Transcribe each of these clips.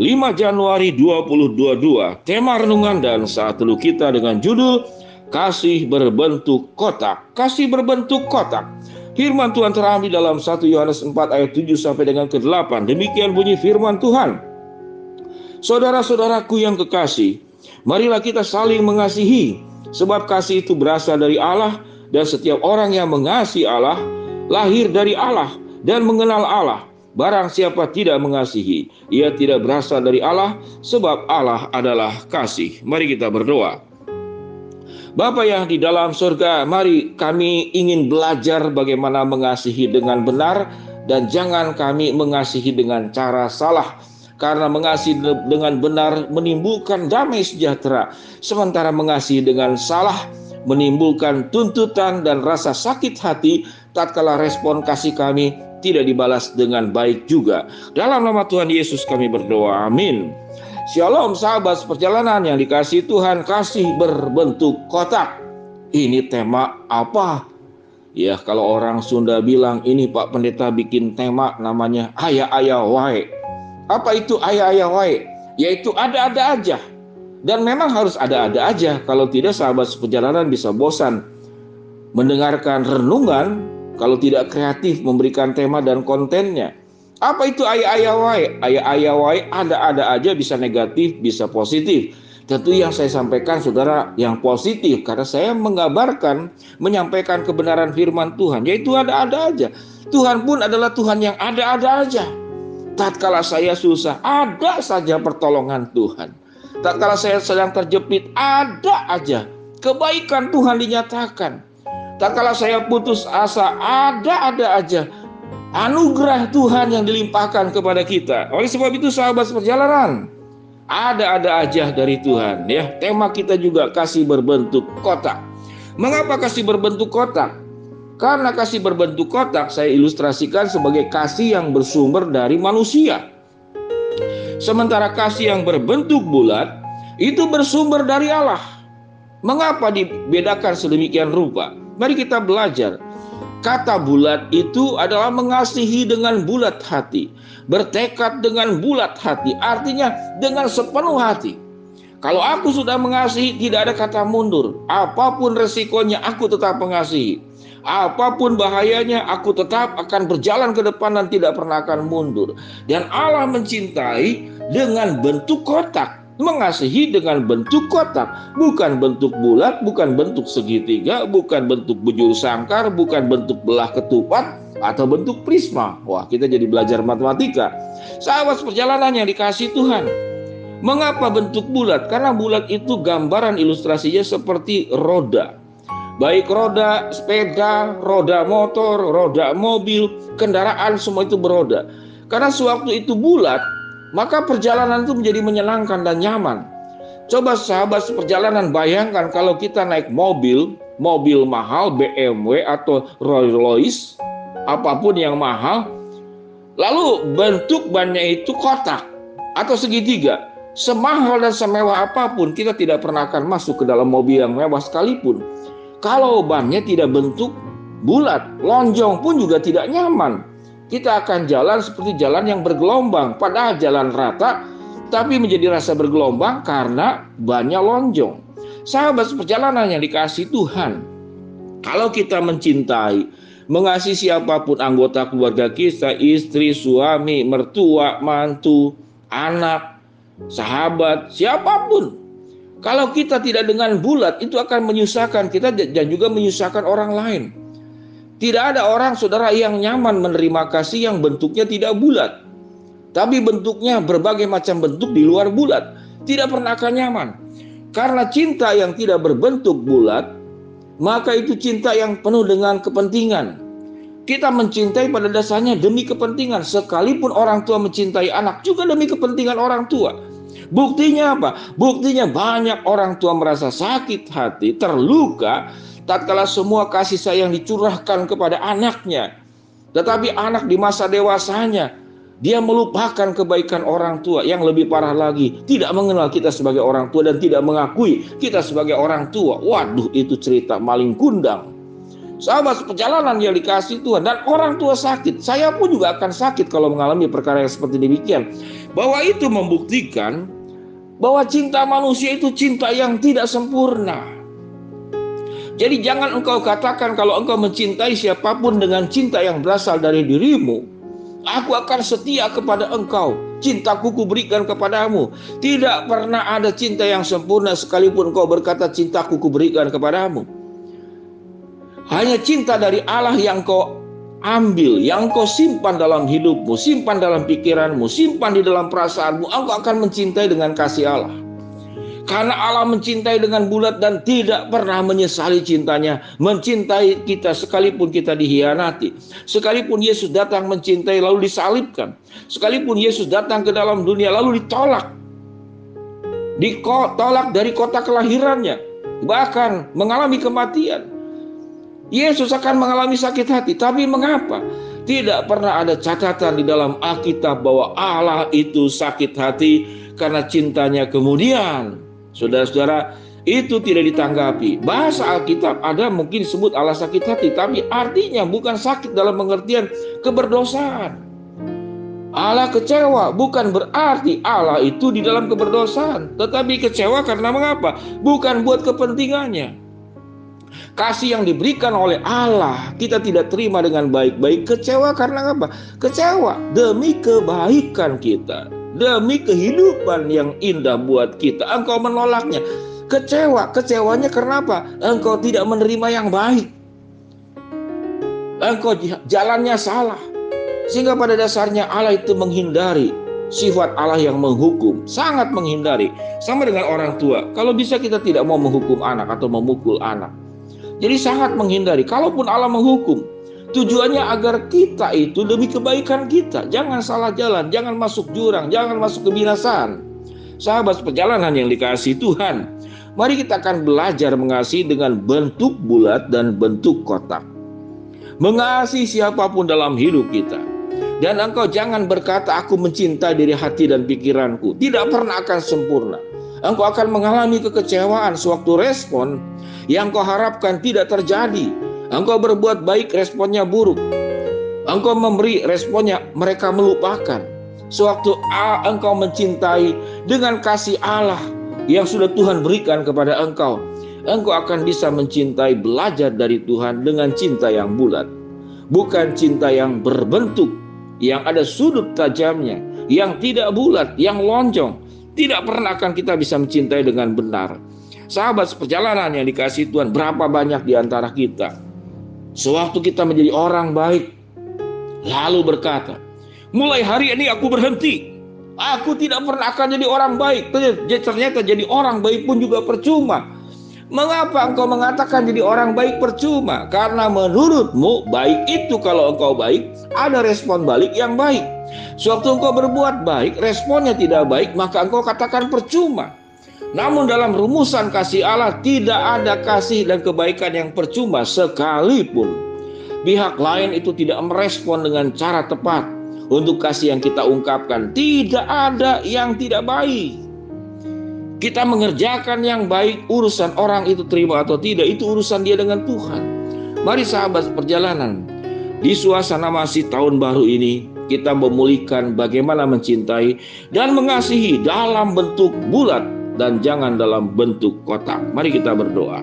5 Januari 2022. Tema renungan dan saat teduh kita dengan judul Kasih berbentuk kotak. Kasih berbentuk kotak. Firman Tuhan terambil dalam 1 Yohanes 4 ayat 7 sampai dengan ke-8. Demikian bunyi firman Tuhan. Saudara-saudaraku yang kekasih, marilah kita saling mengasihi, sebab kasih itu berasal dari Allah dan setiap orang yang mengasihi Allah lahir dari Allah dan mengenal Allah. Barang siapa tidak mengasihi, ia tidak berasal dari Allah, sebab Allah adalah kasih. Mari kita berdoa. Bapa yang di dalam surga, mari kami ingin belajar bagaimana mengasihi dengan benar dan jangan kami mengasihi dengan cara salah. Karena mengasihi dengan benar menimbulkan damai sejahtera, sementara mengasihi dengan salah menimbulkan tuntutan dan rasa sakit hati tatkala respon kasih kami tidak dibalas dengan baik juga. Dalam nama Tuhan Yesus kami berdoa. Amin. Shalom sahabat perjalanan yang dikasih Tuhan kasih berbentuk kotak. Ini tema apa? Ya kalau orang Sunda bilang ini Pak Pendeta bikin tema namanya ayah-ayah wae. Apa itu ayah-ayah wae? Yaitu ada-ada aja. Dan memang harus ada-ada aja. Kalau tidak sahabat seperjalanan bisa bosan mendengarkan renungan kalau tidak kreatif memberikan tema dan kontennya. Apa itu ayah-ayah? Ayah-ayah ada-ada aja bisa negatif, bisa positif. Tentu yang saya sampaikan saudara yang positif karena saya mengabarkan, menyampaikan kebenaran firman Tuhan. Yaitu ada-ada aja. Tuhan pun adalah Tuhan yang ada-ada aja. Tatkala saya susah, ada saja pertolongan Tuhan. Tatkala saya sedang terjepit, ada aja kebaikan Tuhan dinyatakan. Tak kala saya putus asa, ada-ada aja anugerah Tuhan yang dilimpahkan kepada kita. Oleh sebab itu sahabat perjalanan, ada-ada aja dari Tuhan ya. Tema kita juga kasih berbentuk kotak. Mengapa kasih berbentuk kotak? Karena kasih berbentuk kotak saya ilustrasikan sebagai kasih yang bersumber dari manusia. Sementara kasih yang berbentuk bulat itu bersumber dari Allah. Mengapa dibedakan sedemikian rupa? Mari kita belajar. Kata bulat itu adalah mengasihi dengan bulat hati, bertekad dengan bulat hati, artinya dengan sepenuh hati. Kalau aku sudah mengasihi, tidak ada kata mundur. Apa pun resikonya, aku tetap mengasihi. Apa pun bahayanya, aku tetap akan berjalan ke depan dan tidak pernah akan mundur. Dan Allah mencintai dengan bentuk kotak mengasihi dengan bentuk kotak, bukan bentuk bulat, bukan bentuk segitiga, bukan bentuk bujur sangkar, bukan bentuk belah ketupat, atau bentuk prisma. Wah, kita jadi belajar matematika. Sahabat perjalanan yang dikasih Tuhan. Mengapa bentuk bulat? Karena bulat itu gambaran ilustrasinya seperti roda. Baik roda sepeda, roda motor, roda mobil, kendaraan semua itu beroda. Karena sewaktu itu bulat, maka perjalanan itu menjadi menyenangkan dan nyaman. Coba sahabat seperjalanan bayangkan kalau kita naik mobil, mobil mahal BMW atau Rolls Royce, apa pun yang mahal, lalu bentuk bannya itu kotak atau segitiga. Semahal dan semewah apa pun, kita tidak pernah akan masuk ke dalam mobil yang mewah sekalipun. Kalau bannya tidak bentuk bulat, lonjong pun juga tidak nyaman kita akan jalan seperti jalan yang bergelombang, padahal jalan rata, tapi menjadi rasa bergelombang karena banyak lonjong. Sahabat perjalanan yang dikasih Tuhan, kalau kita mencintai, mengasihi siapa pun anggota keluarga kita, istri, suami, mertua, mantu, anak, sahabat, siapa pun. Kalau kita tidak dengan bulat, itu akan menyusahkan kita dan juga menyusahkan orang lain. Tidak ada orang saudara yang nyaman menerima kasih yang bentuknya tidak bulat. Tapi bentuknya berbagai macam bentuk di luar bulat. Tidak pernah akan nyaman. Karena cinta yang tidak berbentuk bulat, maka itu cinta yang penuh dengan kepentingan. Kita mencintai pada dasarnya demi kepentingan. Sekalipun orang tua mencintai anak juga demi kepentingan orang tua. Buktinya apa? Buktinya banyak orang tua merasa sakit hati, terluka, tatkala semua kasih sayang dicurahkan kepada anaknya. Tetapi anak di masa dewasanya, dia melupakan kebaikan orang tua yang lebih parah lagi, tidak mengenal kita sebagai orang tua dan tidak mengakui kita sebagai orang tua. Waduh, itu cerita maling kundang. Sahabat perjalanan yang dikasih Tuhan dan orang tua sakit. Saya pun juga akan sakit kalau mengalami perkara yang seperti demikian. Bahwa itu membuktikan bahwa cinta manusia itu cinta yang tidak sempurna. Jadi jangan engkau katakan kalau engkau mencintai siapa pun dengan cinta yang berasal dari dirimu. Aku akan setia kepada engkau. Cintaku kuberikan kepadamu. Tidak pernah ada cinta yang sempurna sekalipun engkau berkata cintaku kuberikan kepadamu. Hanya cinta dari Allah yang kau ambil, yang kau simpan dalam hidupmu, simpan dalam pikiranmu, simpan di dalam perasaanmu, engkau akan mencintai dengan kasih Allah. Karena Allah mencintai dengan bulat dan tidak pernah menyesali cintanya. Mencintai kita sekalipun kita dihianati. Sekalipun Yesus datang mencintai lalu disalibkan. Sekalipun Yesus datang ke dalam dunia lalu ditolak. Ditolak dari kota kelahirannya. Bahkan mengalami kematian. Yesus akan mengalami sakit hati, tapi mengapa? Tidak pernah ada catatan di dalam Alkitab bahwa Allah itu sakit hati karena cintanya kemudian. Saudara-saudara, itu tidak ditanggapi. Bahasa Alkitab ada mungkin disebut Allah sakit hati, tapi artinya bukan sakit dalam pengertian keberdosaan. Allah kecewa bukan berarti Allah itu di dalam keberdosaan, tetapi kecewa karena mengapa? Bukan buat kepentingannya. Kasih yang diberikan oleh Allah kita tidak terima dengan baik-baik. Kecewa karena apa? Kecewa demi kebaikan kita. Demi kehidupan yang indah buat kita. Engkau menolaknya. Kecewa. Kecewanya karena apa? Engkau tidak menerima yang baik. Engkau jalannya salah. Sehingga pada dasarnya Allah itu menghindari sifat Allah yang menghukum, sangat menghindari. Sama dengan orang tua, kalau bisa kita tidak mau menghukum anak atau memukul anak. Jadi sangat menghindari. Kalaupun Allah menghukum, tujuannya agar kita itu demi kebaikan kita. Jangan salah jalan, jangan masuk jurang, jangan masuk kebinasaan. Sahabat perjalanan yang dikasih Tuhan, mari kita akan belajar mengasihi dengan bentuk bulat dan bentuk kotak. Mengasihi siapa pun dalam hidup kita. Dan engkau jangan berkata aku mencintai diri hati dan pikiranku. Tidak pernah akan sempurna engkau akan mengalami kekecewaan sewaktu respon yang kau harapkan tidak terjadi. Engkau berbuat baik, responnya buruk. Engkau memberi, responnya mereka melupakan. Sewaktu engkau mencintai dengan kasih Allah yang sudah Tuhan berikan kepada engkau, engkau akan bisa mencintai belajar dari Tuhan dengan cinta yang bulat. Bukan cinta yang berbentuk, yang ada sudut tajamnya, yang tidak bulat, yang lonjong, tidak pernah akan kita bisa mencintai dengan benar. Sahabat seperjalanan yang dikasih Tuhan, berapa banyak di antara kita. Sewaktu kita menjadi orang baik, lalu berkata, mulai hari ini aku berhenti. Aku tidak pernah akan jadi orang baik. Ternyata jadi orang baik pun juga percuma. Mengapa engkau mengatakan jadi orang baik percuma? Karena menurutmu baik itu kalau engkau baik, ada respon balik yang baik. Sewaktu engkau berbuat baik, responnya tidak baik, maka engkau katakan percuma. Namun dalam rumusan kasih Allah tidak ada kasih dan kebaikan yang percuma sekalipun. Pihak lain itu tidak merespon dengan cara tepat untuk kasih yang kita ungkapkan. Tidak ada yang tidak baik. Kita mengerjakan yang baik, urusan orang itu terima atau tidak, itu urusan dia dengan Tuhan. Mari sahabat perjalanan, di suasana masih tahun baru ini, kita memulihkan bagaimana mencintai dan mengasihi dalam bentuk bulat dan jangan dalam bentuk kotak. Mari kita berdoa.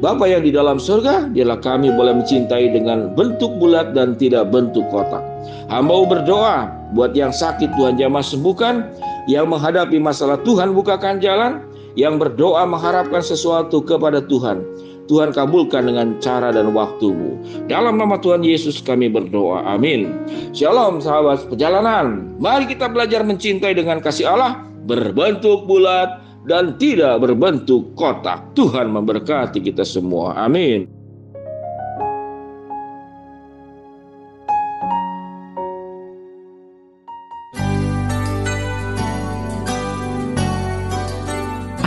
Bapa yang di dalam surga, dialah kami boleh mencintai dengan bentuk bulat dan tidak bentuk kotak. Hamba berdoa buat yang sakit Tuhan jamah sembuhkan, yang menghadapi masalah Tuhan bukakan jalan, yang berdoa mengharapkan sesuatu kepada Tuhan. Tuhan kabulkan dengan cara dan waktumu. Dalam nama Tuhan Yesus kami berdoa. Amin. Shalom sahabat perjalanan. Mari kita belajar mencintai dengan kasih Allah berbentuk bulat dan tidak berbentuk kotak. Tuhan memberkati kita semua. Amin.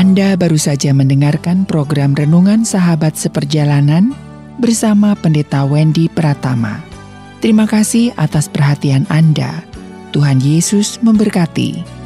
Anda baru saja mendengarkan program Renungan Sahabat Seperjalanan bersama Pendeta Wendy Pratama. Terima kasih atas perhatian Anda. Tuhan Yesus memberkati.